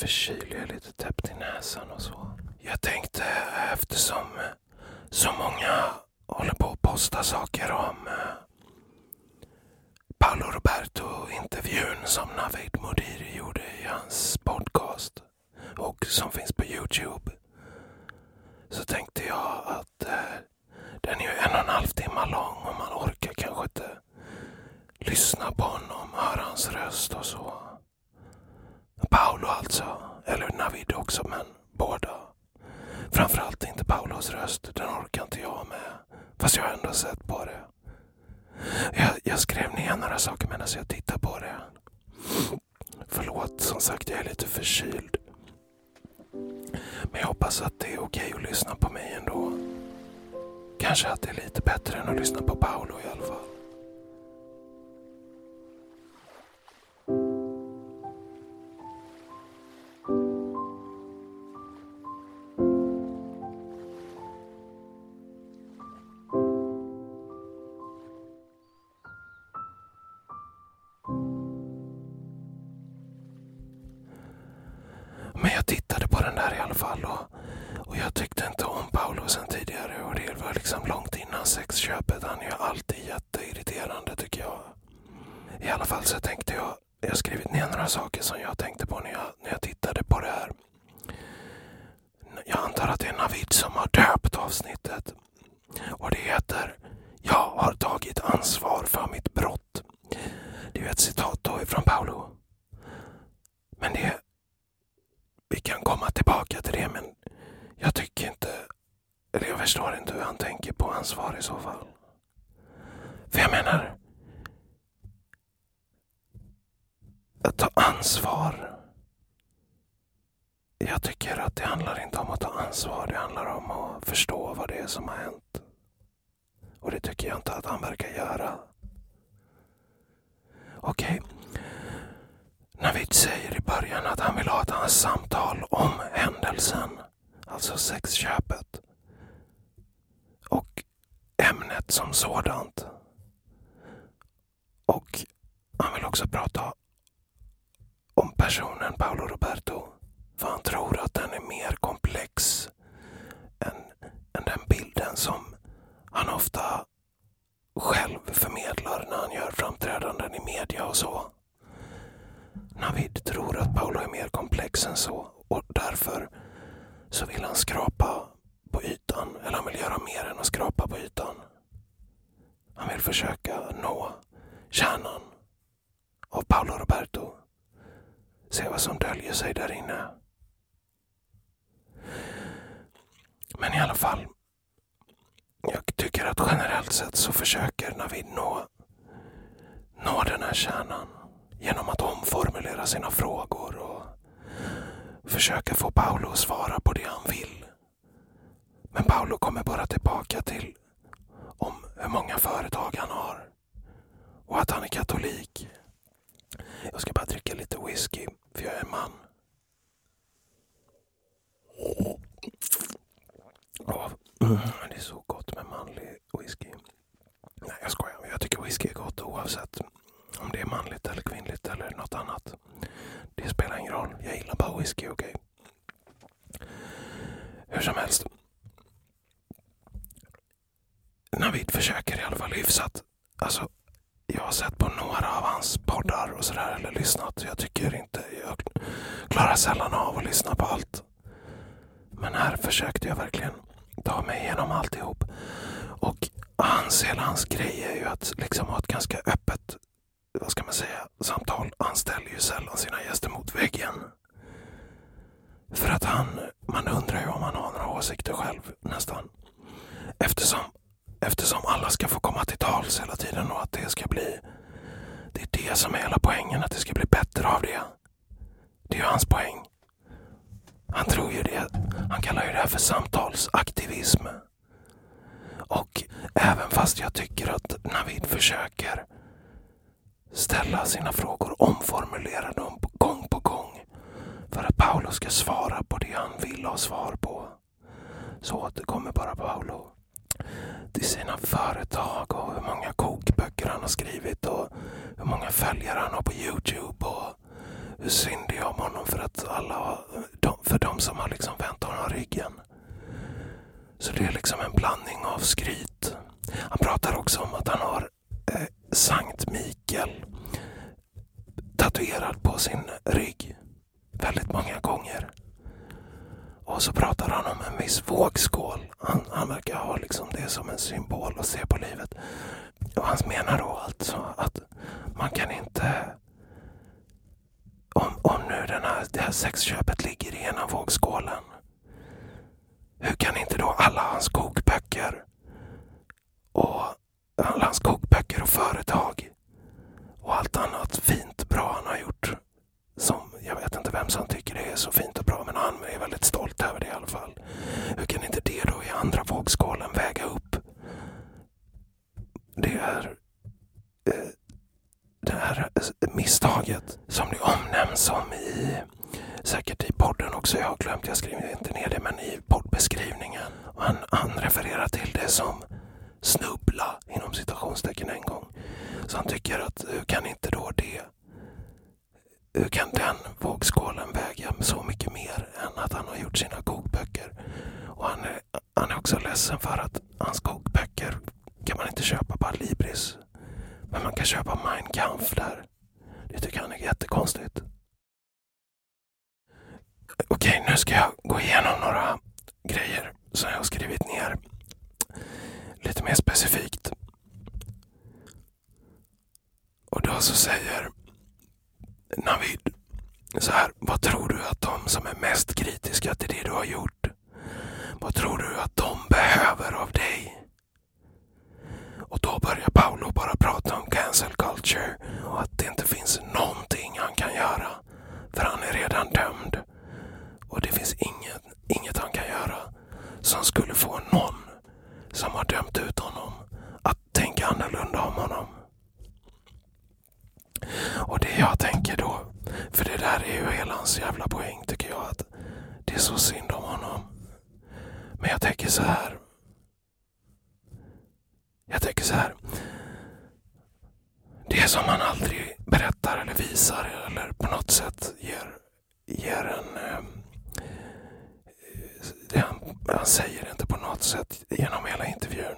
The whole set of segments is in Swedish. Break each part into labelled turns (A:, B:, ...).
A: förkyld, jag är lite täppt i näsan och så. Jag tänkte eftersom så många håller på att posta saker om eh, Paolo Roberto-intervjun som Navid Modiri gjorde i hans podcast och som finns på Youtube. Så tänkte jag att eh, den är ju en och en halv timme lång och man orkar kanske inte lyssna på honom, höra hans röst och så. Paolo alltså, eller Navid också, men båda. Framförallt inte Paulos röst, den orkar inte jag med. Fast jag har ändå sett på det. Jag, jag skrev ner några saker medan jag tittade på det. Förlåt, som sagt, jag är lite förkyld. Men jag hoppas att det är okej att lyssna på mig ändå. Kanske att det är lite bättre än att lyssna på Paolo i alla fall. Men ansvar. Jag tycker att det handlar inte om att ta ansvar, det handlar om att förstå vad det är som har hänt. Och det tycker jag inte att han verkar göra. Okej. Okay. Navid säger i början att han vill ha ett samtal om händelsen, alltså sexköpet. Och ämnet som sådant. Och han vill också prata om personen Paolo Roberto. För han tror att den är mer komplex än, än den bilden som han ofta själv förmedlar när han gör framträdanden i media och så. Navid tror att Paolo är mer komplex än så och därför så vill han skrapa på ytan. Eller han vill göra mer än att skrapa på ytan. Han vill försöka nå kärnan av Paolo Roberto. Se vad som döljer sig där inne. Men i alla fall. Jag tycker att generellt sett så försöker Navid nå, nå den här kärnan genom att omformulera sina frågor och försöka få Paolo att svara på det han vill. Men Paolo kommer bara tillbaka till om hur många företag han har och att han är katolik. Jag ska bara dricka lite whisky, för jag är man. Oh, det är så gott med manlig whisky. Nej, jag skojar. Jag tycker whisky är gott oavsett om det är manligt eller kvinnligt eller något annat. Det spelar ingen roll. Jag gillar bara whisky, okej? Okay? Hur som helst. Navid försöker i alla fall hyfsat. Alltså, jag har sett på några av hans poddar och sådär, eller lyssnat. Jag tycker inte, jag klarar sällan av att lyssna på allt. Men här försökte jag verkligen ta mig igenom alltihop. Och hans, hela hans grej är ju att liksom ha ett ganska öppet vad ska man säga, samtal. Han ställer ju sällan sina gäster mot väggen. För att han, man undrar ju om han har några åsikter själv nästan. Eftersom, eftersom alla ska få komma till tals hela tiden och att det ska bli, det är det som är hela poängen, att det ska bli bättre av det. Det är ju hans poäng. Han tror ju det, han kallar ju det här för samtalsaktivism. Och även fast jag tycker att Navid försöker ställa sina frågor, omformulera dem gång på gång för att Paolo ska svara på det han vill ha svar på. Så återkommer bara Paolo till sina företag och hur många kokböcker han har skrivit och hur många följare han har på Youtube och hur synd det är om honom för att alla, för de som har liksom vänt honom ryggen. Så det är liksom en blandning av skryt. Han pratar också om att han har eh, Sankt Mikael tatuerad på sin rygg väldigt många gånger. Och så pratar han om en viss vågskål. Han, han verkar ha liksom det som en symbol att se på livet. Och han menar då alltså att man kan inte... Om, om nu den här, det här sexköpet ligger i ena vågskålen. Hur kan inte då alla hans kokböcker och alla hans kokböcker och företag och allt annat fint bra han har gjort som jag vet inte vem som tycker det är så fint och bra men han är väldigt stolt över det i alla fall. Hur kan inte det då i andra vågskålen väga upp det är eh, det här eh, misstaget som det omnämns som i säkert i podden också. Jag har glömt, jag skriver inte ner det, men i poddbeskrivningen. Han, han refererar till det som snubbla inom citationstecken en gång. Så han tycker att hur kan inte då det hur kan den vågskålen väga så mycket mer än att han har gjort sina kokböcker? Och han är, han är också ledsen för att hans kokböcker kan man inte köpa på Adlibris. Men man kan köpa Mein Kampf där. Det tycker han är jättekonstigt. Okej, nu ska jag gå igenom några grejer som jag har skrivit ner. Lite mer specifikt. Och då så säger Navid så här. Vad tror du att de som är mest kritiska till det du har gjort, vad tror du att de behöver av dig? Och då börjar Paolo bara prata om cancel culture och att det inte finns någonting han kan göra. För han är redan dömd. Och det finns inget, inget han kan göra som skulle få någon som har dömt ut honom att tänka annorlunda om honom. Och det jag tänker för det där är ju hela hans jävla poäng tycker jag, att det är så synd om honom. Men jag tänker så här. Jag tänker så här. Det som han aldrig berättar eller visar eller på något sätt ger, ger en... Eh, det han, han säger inte på något sätt genom hela intervjun.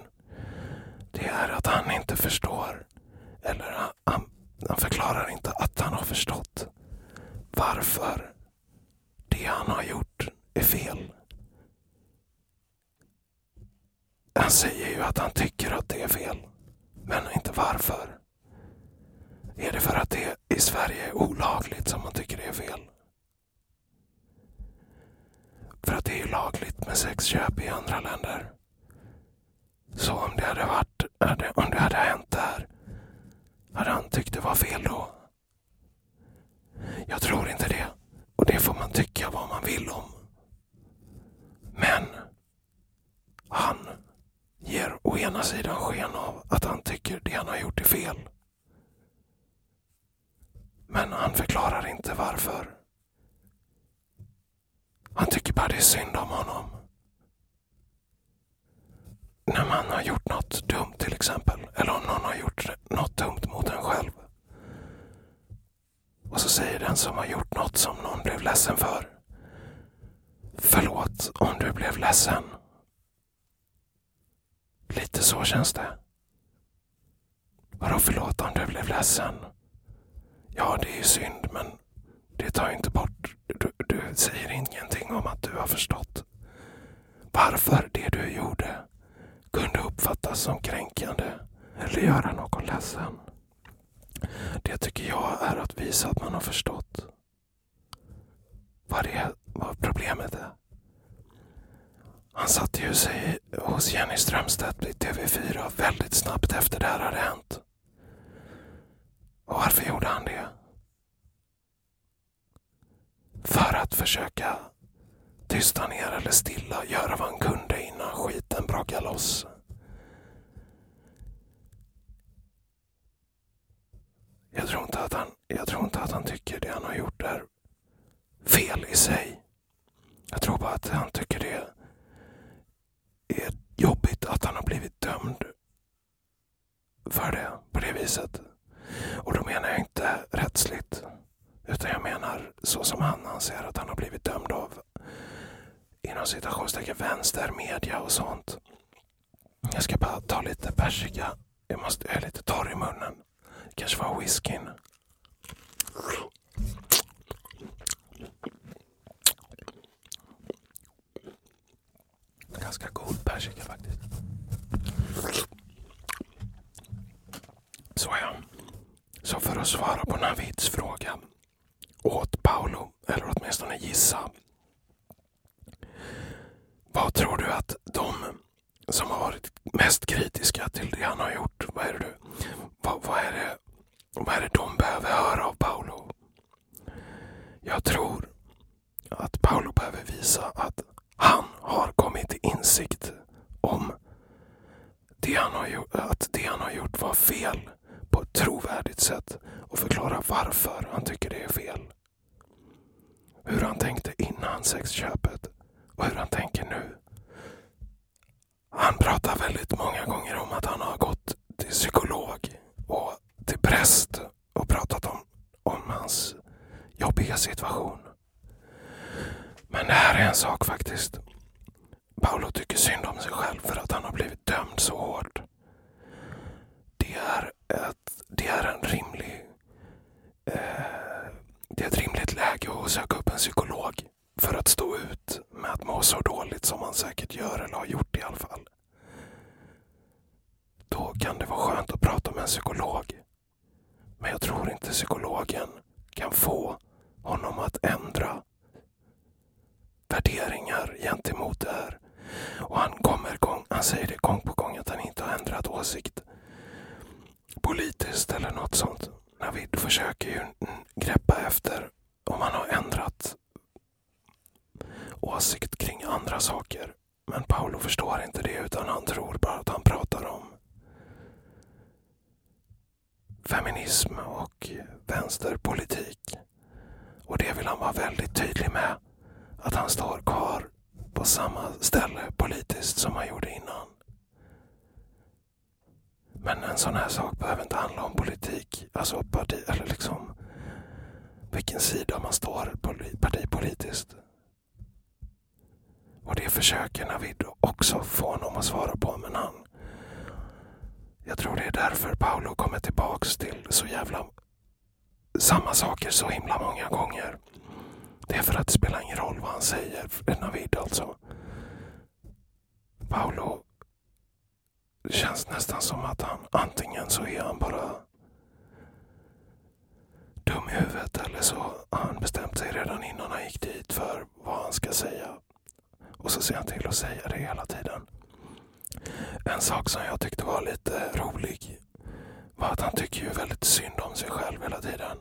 A: Det är att han inte förstår. Eller han, han, han förklarar inte att han har förstått varför det han har gjort är fel. Han säger ju att han tycker att det är fel. Men inte varför. Är det för att det i Sverige är olagligt som man tycker det är fel? För att det är lagligt med sexköp i andra länder. Så om det hade varit, om det hade hänt där, hade han tyckt det var fel då? Jag tror inte det. Och det får man tycka vad man vill om. Men han ger å ena sidan sken av att han tycker det han har gjort är fel. Men han förklarar inte varför. Han tycker bara det är synd om honom. När man har gjort något dumt till exempel, eller om någon har gjort något dumt. Och så säger den som har gjort något som någon blev ledsen för. Förlåt om du blev ledsen. Lite så känns det. Vadå förlåt om du blev ledsen? Ja, det är ju synd, men det tar inte bort... Du, du säger ingenting om att du har förstått varför det du gjorde kunde uppfattas som kränkande eller göra någon ledsen. Det tycker jag är att visa att man har förstått vad, det, vad problemet är. Han satte ju sig hos Jenny Strömstedt i TV4 väldigt snabbt efter det här hade hänt. Och varför gjorde han det? För att försöka tysta ner eller stilla, göra vad han kunde innan skiten brakade loss. Jag tror, inte att han, jag tror inte att han tycker det han har gjort är fel i sig. Jag tror bara att han tycker det är jobbigt att han har blivit dömd för det på det viset. Och då menar jag inte rättsligt. Utan jag menar så som han anser att han har blivit dömd av inom citationstecken vänster, media och sånt. Jag ska bara ta lite persika. Jag måste, jag är lite torr i munnen. Det kanske var whiskyn. Ganska god persika faktiskt. Så ja. Så för att svara på Navids fråga åt Paolo, eller åtminstone gissa. Vad tror du att de som har varit mest kritiska till det han har gjort, vad är det, vad, vad är det, vad är det de behöver höra av Paolo? Jag tror att Paolo behöver visa att han har kommit till insikt om det han har gjort, att det han har gjort var fel på ett trovärdigt sätt och förklara varför han tycker det är fel. Hur han tänkte innan sexköpet och hur han tänker nu. Han pratar väldigt många gånger om att han har gått till psykolog och präst och pratat om, om hans jobbiga situation. Men det här är en sak faktiskt. Paolo tycker synd om sig själv för att han har blivit dömd så hårt. Det är, ett, det är en rimlig... Eh, det är ett rimligt läge att söka upp en psykolog för att stå ut med att må så dåligt som man säkert gör eller har gjort i alla fall. Då kan det vara skönt att prata med en psykolog. Men jag tror inte psykologen kan få honom att ändra värderingar gentemot det här. Och han, kommer gång, han säger det gång på gång att han inte har ändrat åsikt politiskt eller något sånt. Navid försöker ju greppa efter om han har ändrat åsikt kring andra saker. Men Paolo förstår inte det utan han tror bara att han pratar om feminism och vänsterpolitik. Och det vill han vara väldigt tydlig med. Att han står kvar på samma ställe politiskt som han gjorde innan. Men en sån här sak behöver inte handla om politik, alltså parti, eller liksom vilken sida man står partipolitiskt. Och det försöker Navid också få honom att svara på, men han... Jag tror det är därför Paolo kommer tillbaks till så jävla samma saker så himla många gånger. Det är för att det spelar ingen roll vad han säger, Navid alltså. Paolo det känns nästan som att han antingen så är han bara dum i huvudet eller så har han bestämt sig redan innan han gick dit för vad han ska säga. Och så ser han till att säga det hela tiden. En sak som jag tyckte var lite rolig var att han tycker ju väldigt synd om sig själv hela tiden.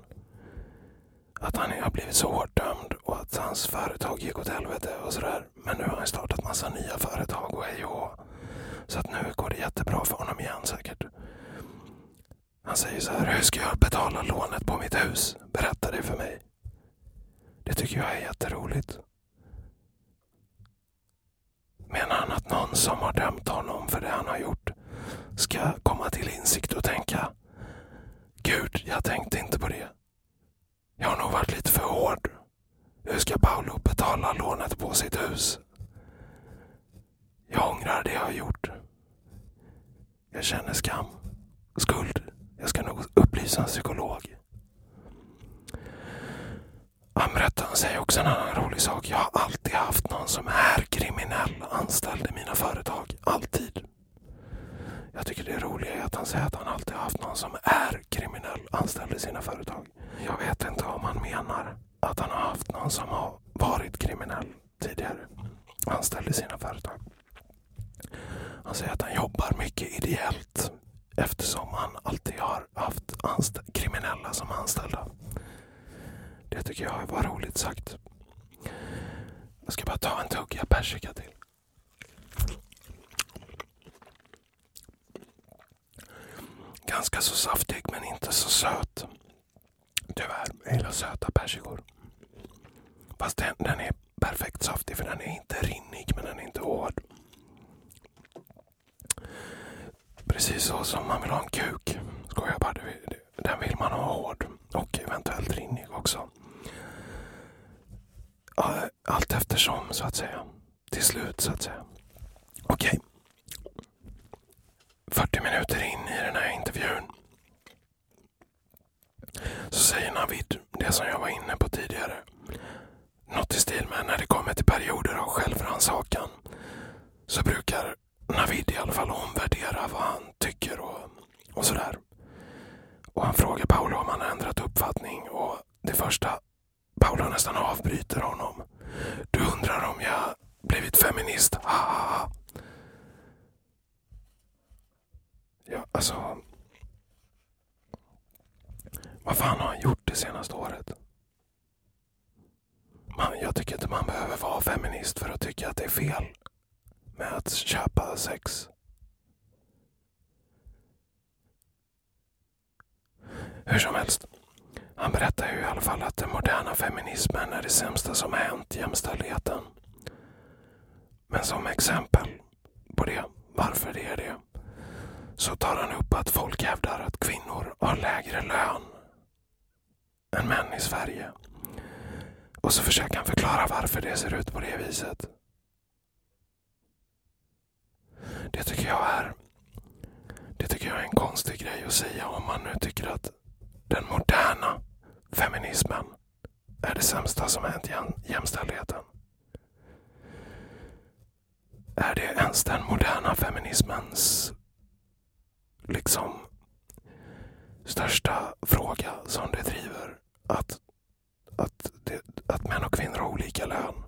A: Att han har blivit så hårt dömd och att hans företag gick åt helvete och sådär. Men nu har han startat massa nya företag och hej och så att nu går det jättebra för honom igen säkert. Han säger så här, hur ska jag betala lånet på mitt hus? Berätta det för mig. Det tycker jag är jätteroligt. Menar han att någon som har dömt honom för det han har gjort ska komma till insikt och tänka Gud, jag tänkte inte på det. Jag har nog varit lite för hård. Hur ska Paolo betala lånet på sitt hus? Jag ångrar det jag har gjort. Jag känner skam, skuld. Jag ska nog upplysa en psykolog. Han säger också en annan rolig sak. Jag har alltid haft någon som är kriminell anställd i mina företag. Alltid. Jag tycker det roliga är att han säger att han alltid har haft någon som är kriminell anställd i sina företag. Jag vet inte om han menar att han har haft någon som har varit kriminell tidigare anställd i sina företag. Han säger att han jobbar mycket ideellt eftersom han alltid har haft kriminella som anställda. Det tycker jag var roligt sagt. Jag ska bara ta en tugga persika till. Ganska så saftig men inte så söt. Tyvärr, jag gillar söta persikor. Fast den, den är perfekt saftig för den är inte rinnig men den är inte hård. Precis så som man vill ha en kuk. Skojar bara. Den vill man ha hård och eventuellt rinnig också. Allt eftersom så att säga. Till slut så att säga. Okej. 40 minuter in i den här intervjun så säger Navid det som jag var inne på tidigare. Något i stil med när det kommer till perioder av självrannsakan så brukar Navid i alla fall omvärdera vad han tycker och, och sådär. Och han frågar Paolo om han har ändrat uppfattning och det första Paolo nästan avbryter honom. Du undrar om jag blivit feminist? Ha, ha ha. Ja, alltså. Vad fan har han gjort det senaste året? Man, jag tycker inte man behöver vara feminist för att tycka att det är fel med att köpa sex. Hur som helst. Han berättar ju i alla fall att den moderna feminismen är det sämsta som hänt jämställdheten. Men som exempel på det, varför det är det, så tar han upp att folk hävdar att kvinnor har lägre lön än män i Sverige. Och så försöker han förklara varför det ser ut på det viset. Det tycker jag är det tycker jag är en konstig grej att säga om man nu tycker att den moderna feminismen är det sämsta som hänt jämställdheten. Är det ens den moderna feminismens liksom största fråga som det driver? Att, att, det, att män och kvinnor har olika lön.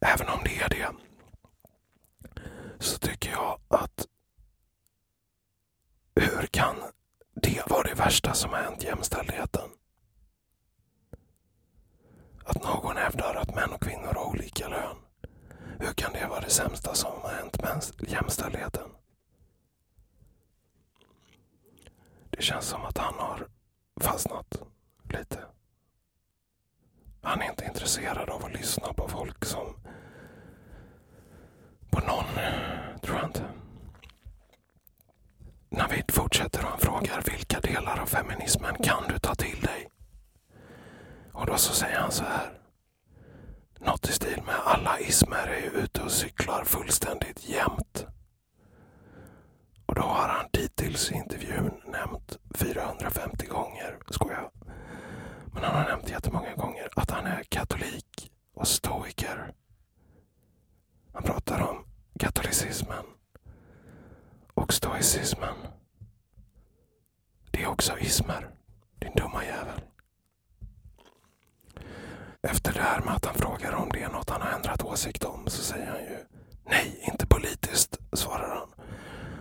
A: Även om det är det så tycker jag att hur kan det vara det värsta som har hänt jämställdheten? Att någon hävdar att män och kvinnor har olika lön. Hur kan det vara det sämsta som har hänt jämställdheten? Det känns som att han har fastnat lite. Han är inte intresserad av att lyssna på folk som... På någon, tror jag inte. Navid fortsätter och han frågar vilka delar av feminismen kan du ta till dig? Och då så säger han så här. Något i stil med alla ismer är ute och cyklar fullständigt jämt. Och då har han dittills inte intervjun nämnt 450 gånger, skojar Men han har nämnt jättemånga gånger att han är katolik och stoiker. Han pratar om katolicismen och stoicismen. Det är också ismer, din dumma jävel. Efter det här med att han frågar om det är något han har ändrat åsikt om så säger han ju nej, inte politiskt, svarar han.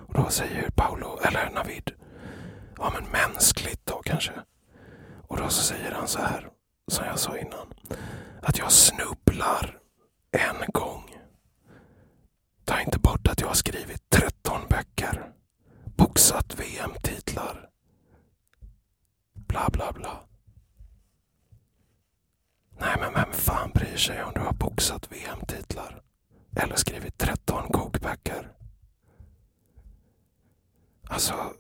A: Och då säger Paolo, eller Navid, ja men mänskligt då kanske. Och då så säger han så här, som jag sa innan, att jag snubblar en gång. Ta inte bort att jag har skrivit 13 böcker, boxat VM-titlar, bla bla bla. Nej, men vem fan bryr sig om du har boxat VM-titlar? Eller skrivit 13 kokböcker? Alltså...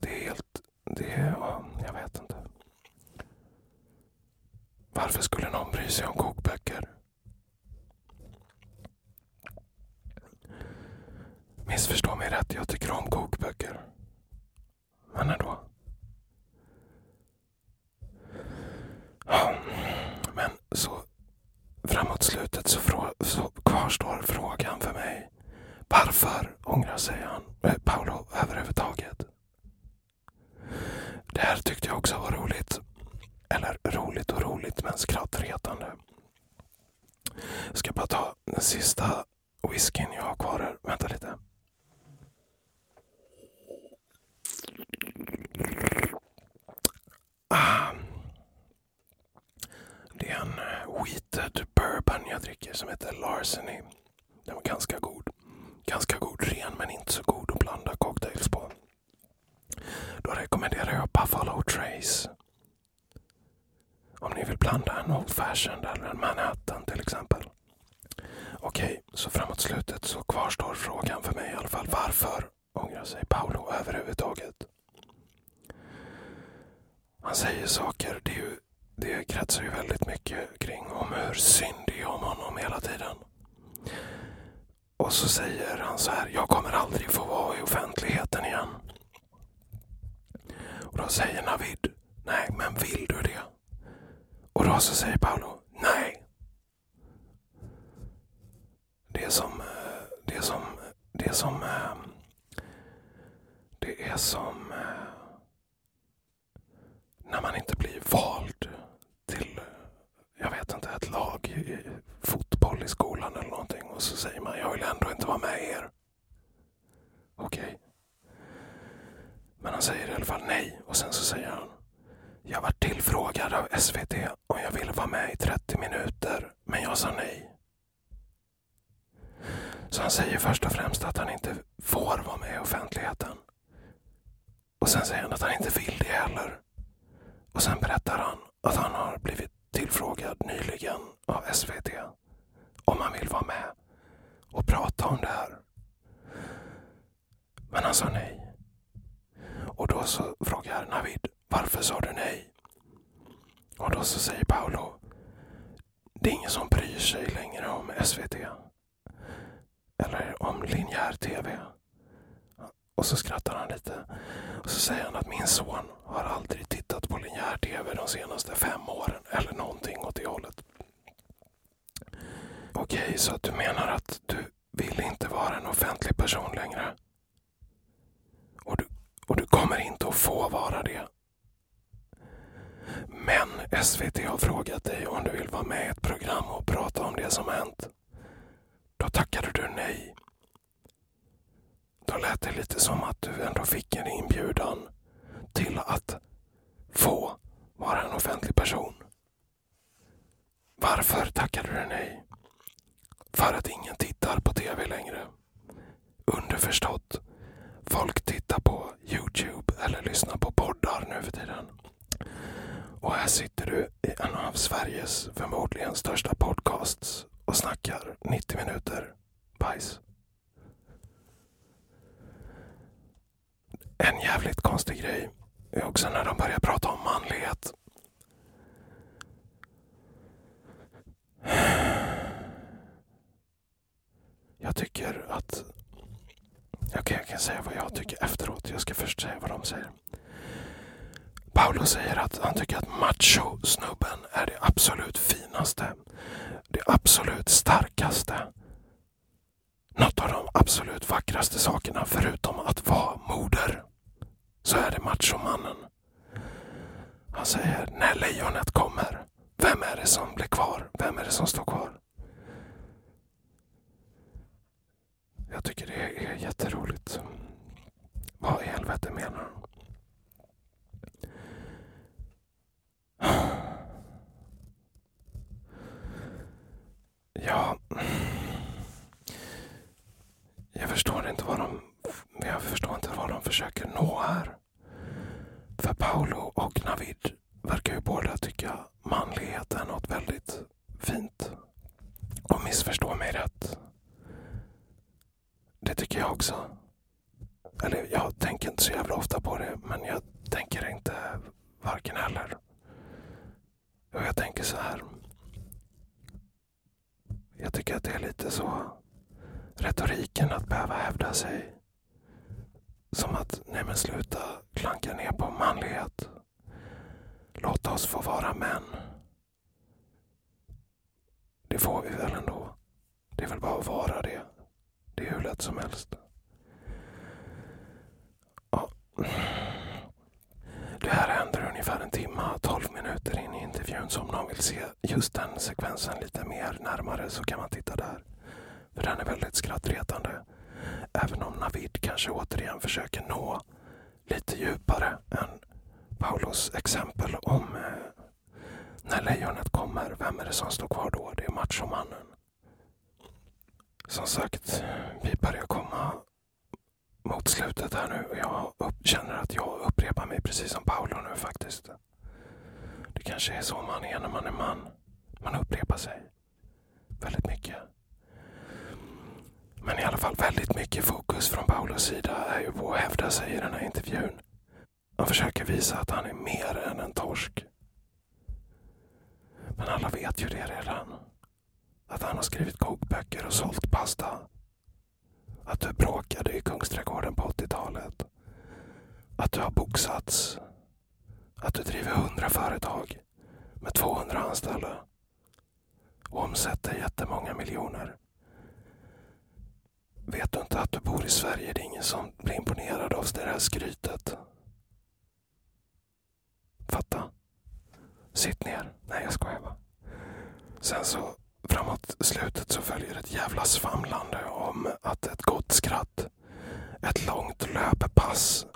A: Det är helt... Det är... Ja, jag vet inte. Varför skulle någon bry sig om kokböcker? Missförstå mig rätt, jag tycker om kokböcker. Men ändå. Ja, men så framåt slutet så, så kvarstår frågan för mig. Varför ångrar sig han, äh, Paolo överhuvudtaget? Det här tyckte jag också var roligt. Eller roligt och roligt, men skrattretande. Jag ska bara ta den sista whiskyn jag har kvar här. Vänta lite. Ah. Det är en eh, wheated bourbon jag dricker som heter Larceny. Den var ganska god. Ganska god ren men inte så god att blanda cocktails på. Då rekommenderar old fashioned eller Manhattan till exempel. Okej, så framåt slutet så kvarstår frågan för mig i alla fall. Varför ångrar sig Paolo överhuvudtaget? Han säger saker. Det, ju, det kretsar ju väldigt mycket kring om hur synd det är om honom hela tiden. Och så säger han så här. Jag kommer aldrig få vara i offentligheten igen. Och då säger Navid. Nej, men vill du det? Och så säger Paolo, nej. Det är som, eh, det är som, det är som, eh, det är som eh, när man inte blir vald till, jag vet inte, ett lag i fotboll i skolan eller någonting och så säger man, jag vill ändå inte vara med er. Okej. Okay. Men han säger i alla fall nej och sen så säger han jag var tillfrågad av SVT om jag ville vara med i 30 minuter men jag sa nej. Så han säger först och främst att han inte får vara med i offentligheten. Och sen säger han att han inte vill det heller. Och sen berättar han att han har blivit tillfrågad nyligen av SVT om han vill vara med och prata om det här. Men han sa nej. Och då så frågar Navid, varför sa du nej? Och då så säger Paolo, det är ingen som bryr sig längre om SVT. Eller om linjär TV. Och så skrattar han lite. Och så säger han att min son har aldrig tittat på linjär TV de senaste fem åren. Eller någonting åt det hållet. Okej, okay, så att du menar att du vill inte vara en offentlig person längre? Och du och du kommer inte att få vara det. Men SVT har frågat dig om du vill vara med i ett program och prata om det som hänt. Då tackade du nej. Då lät det lite som att du ändå fick en inbjudan till att få vara en offentlig person. Varför tackade du nej? För att ingen tittar på TV längre. Underförstått folk tittar på Youtube eller lyssnar på poddar nu för tiden. Och här sitter du i en av Sveriges förmodligen största podcasts och snackar 90 minuter bajs. En jävligt konstig grej är också när de börjar prata om manlighet. Jag tycker att Okej, okay, jag kan säga vad jag tycker efteråt. Jag ska först säga vad de säger. Paolo säger att han tycker att macho-snubben är det absolut finaste. Det absolut starkaste. Något av de absolut vackraste sakerna förutom att vara moder. Så är det machomannen. Han säger när lejonet kommer. Vem är det som blir kvar? Vem är det som står kvar? Jag tycker det är jätteroligt. Vad i helvete menar han? Ja... Jag förstår inte vad de... Jag förstår inte vad de försöker nå här. För Paolo och Navid verkar ju båda tycka manlighet är något väldigt fint. Och missförstå mig rätt. Det tycker jag också. Eller jag tänker inte så jävla ofta på det, men jag tänker inte varken eller. Och jag tänker så här. Jag tycker att det är lite så retoriken att behöva hävda sig. Som att, nej men sluta klanka ner på manlighet. Låt oss få vara män. Det får vi väl ändå. Det är väl bara att vara det. Det är hur lätt som helst. Ja. Det här är ungefär en timme, 12 minuter in i intervjun. Så om någon vill se just den sekvensen lite mer närmare så kan man titta där. För den är väldigt skrattretande. Även om Navid kanske återigen försöker nå lite djupare än Paulos exempel om eh, när lejonet kommer, vem är det som står kvar då? Det är machomannen. Som sagt, vi börjar komma mot slutet här nu Jag jag känner att jag upprepar mig precis som Paolo nu faktiskt. Det kanske är så man är när man är man. Man upprepar sig väldigt mycket. Men i alla fall väldigt mycket fokus från Paulos sida är ju på att hävda sig i den här intervjun. Han försöker visa att han är mer än en torsk. Men alla vet ju det redan. Att han har skrivit kokböcker och sålt pasta. Att du bråkade i Kungsträdgården på 80-talet. Att du har boxats. att du driver 100 företag med 200 anställda och omsätter jättemånga miljoner. Vet du inte att du bor i Sverige? Det är ingen som blir imponerad av det här skrytet. Fatta? Sitt ner. Nej, jag skojar bara. Sen så framåt slutet så följer ett jävla svamlande om att ett gott skratt, ett långt löpepass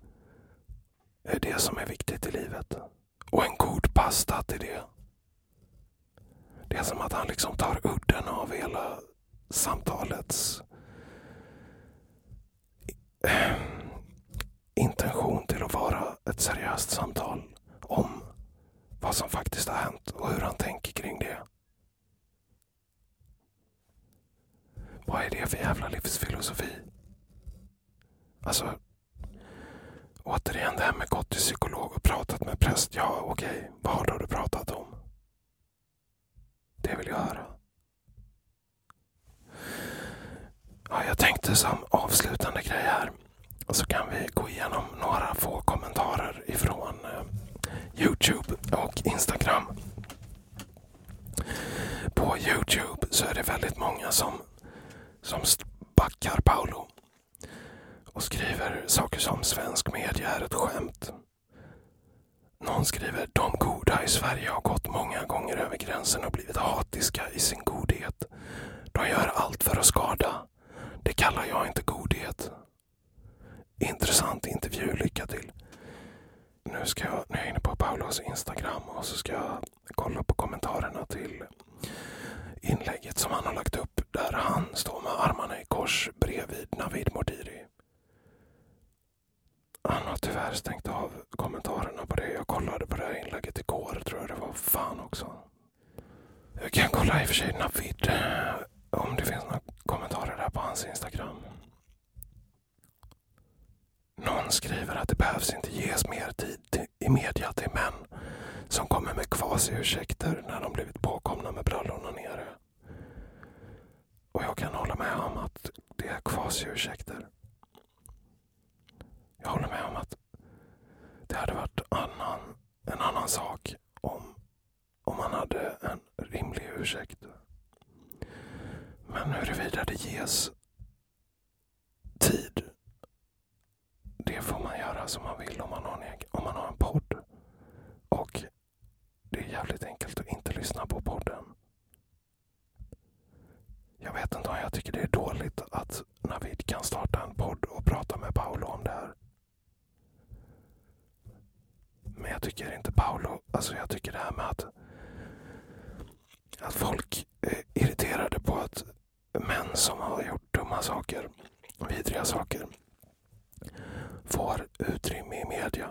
A: är det som är viktigt i livet. Och en god pasta till det. Det är som att han liksom tar udden av hela samtalets eh, intention till att vara ett seriöst samtal om vad som faktiskt har hänt och hur han tänker kring det. Vad är det för jävla livsfilosofi? Alltså, återigen det här med gått till psykolog och pratat med präst. Ja, okej, okay. vad har du pratat om? Det vill jag höra. Ja, jag tänkte som avslutande grej här så kan vi gå igenom några få kommentarer ifrån eh, Youtube och Instagram. På Youtube så är det väldigt många som, som backar Paolo och skriver saker som svensk media är ett skämt. Någon skriver de goda i Sverige har gått många gånger över gränsen och blivit hatiska i sin godhet. De gör allt för att skada. Det kallar jag inte godhet. Intressant intervju, lycka till. Nu, ska jag, nu är jag inne på Paulos Instagram och så ska jag kolla på kommentarerna till inlägget som han har lagt upp där han står med armarna i kors bredvid Navid Modiri. Han har tyvärr stängt av kommentarerna på det. Jag kollade på det här inlägget igår tror jag det var. Fan också. Jag kan kolla i och för sig Navid eh, om det finns några kommentarer där på hans Instagram. Någon skriver att det behövs inte ges mer tid i media till män som kommer med kvasi-ursäkter när de blivit påkomna med brallorna nere. Och jag kan hålla med om att det är kvasi-ursäkter. Jag håller med om att det hade varit annan, en annan sak om, om man hade en rimlig ursäkt. Men huruvida det ges tid det får man göra som man vill om man har en, om man har en podd. Och det är jävligt enkelt att inte lyssna på podden. Jag vet inte om jag tycker det är dåligt att Navid kan starta en podd och prata med Paolo om det här. Men jag tycker inte Paolo, alltså jag tycker det här med att, att folk är irriterade på att män som har gjort dumma saker, vidriga saker, får utrymme i media.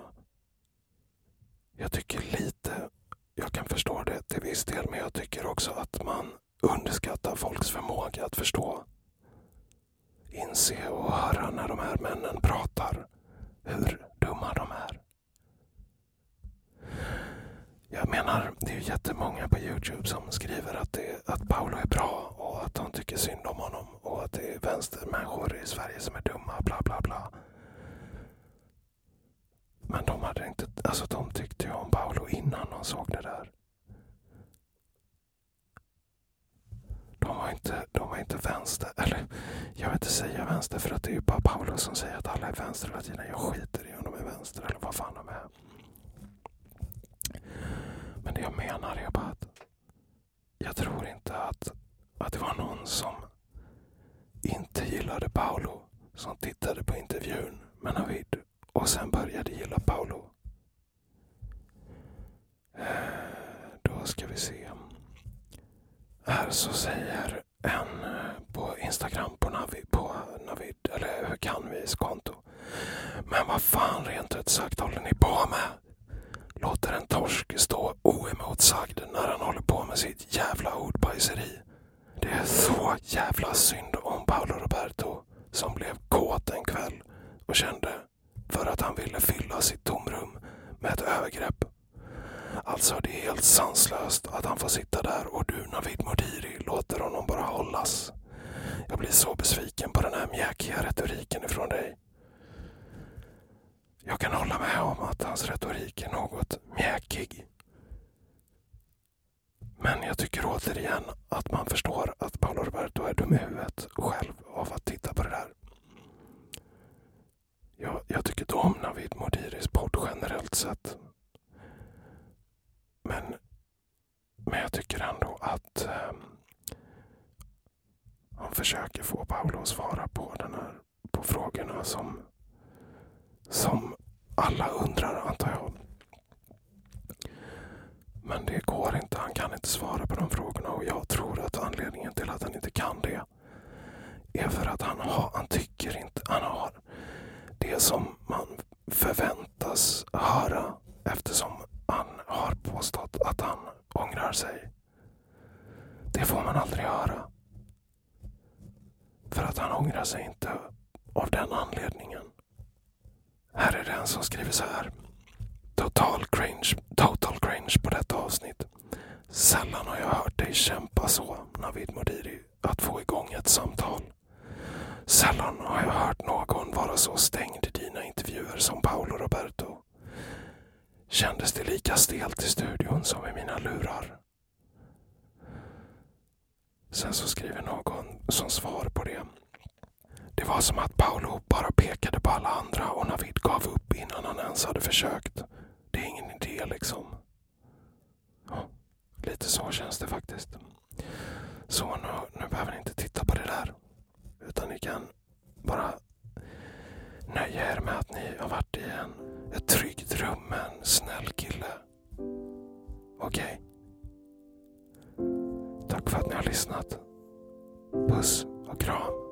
A: Jag tycker lite, jag kan förstå det till viss del, men jag tycker också att man underskattar folks förmåga att förstå, inse och höra när de här männen pratar hur dumma de är. Jag menar, det är ju jättemånga på Youtube som skriver att, det, att Paolo är bra och att de tycker synd om honom och att det är vänstermänniskor i Sverige som är dumma, bla bla bla. Men de hade inte, alltså de tyckte ju om Paolo innan de såg det där. De var inte, de var inte vänster, eller jag vill inte säga vänster för att det är ju bara Paolo som säger att alla är vänster hela tiden. Jag skiter i om de är vänster eller vad fan de är. Men det jag menar är bara att jag tror inte att, att det var någon som inte gillade Paolo som tittade på intervjun med Navid och sen började gilla Paolo. Eh, då ska vi se. Här så säger en eh, på Instagram på Navid, på Navid eller Canvis konto. Men vad fan rent ut sagt håller ni på med? Låter en torsk stå oemotsagd när han håller på med sitt jävla ordbajseri. Det är så jävla synd om Paolo Roberto som blev kåt en kväll och kände för att han ville fylla sitt tomrum med ett övergrepp. Alltså, det är helt sanslöst att han får sitta där och du Navid Modiri låter honom bara hållas. Jag blir så besviken på den här mjäkiga retoriken ifrån dig. Jag kan hålla med om att hans retorik är något mjäkig. Men jag tycker återigen att man förstår att Paolo Roberto är dum i huvudet själv av att titta på det där. Jag, jag tycker inte om Navid Modiris podd generellt sett. Men, men jag tycker ändå att eh, han försöker få Paolo att svara på, den här, på frågorna som, som alla undrar, antar jag. Men det går inte. Han kan inte svara på de frågorna och jag tror att anledningen till att han inte kan det är för att han, har, han tycker inte han har det som man förväntas höra eftersom han har påstått att han ångrar sig. Det får man aldrig höra. För att han ångrar sig inte av den anledningen. Som skriver så här. Total cringe, total cringe på detta avsnitt. Sällan har jag hört dig kämpa så, Navid Modiri, att få igång ett samtal. Sällan har jag hört någon vara så stängd i dina intervjuer som Paolo Roberto. Kändes det lika stelt i studion som i mina lurar? Sen så skriver någon som svar på det. Det var som att Paolo bara pekade på alla andra och Navid gav upp innan han ens hade försökt. Det är ingen idé liksom. Ja, lite så känns det faktiskt. Så nu, nu behöver ni inte titta på det där. Utan ni kan bara nöja er med att ni har varit i en, ett tryggt rum med en snäll kille. Okej? Okay? Tack för att ni har lyssnat. Puss och kram.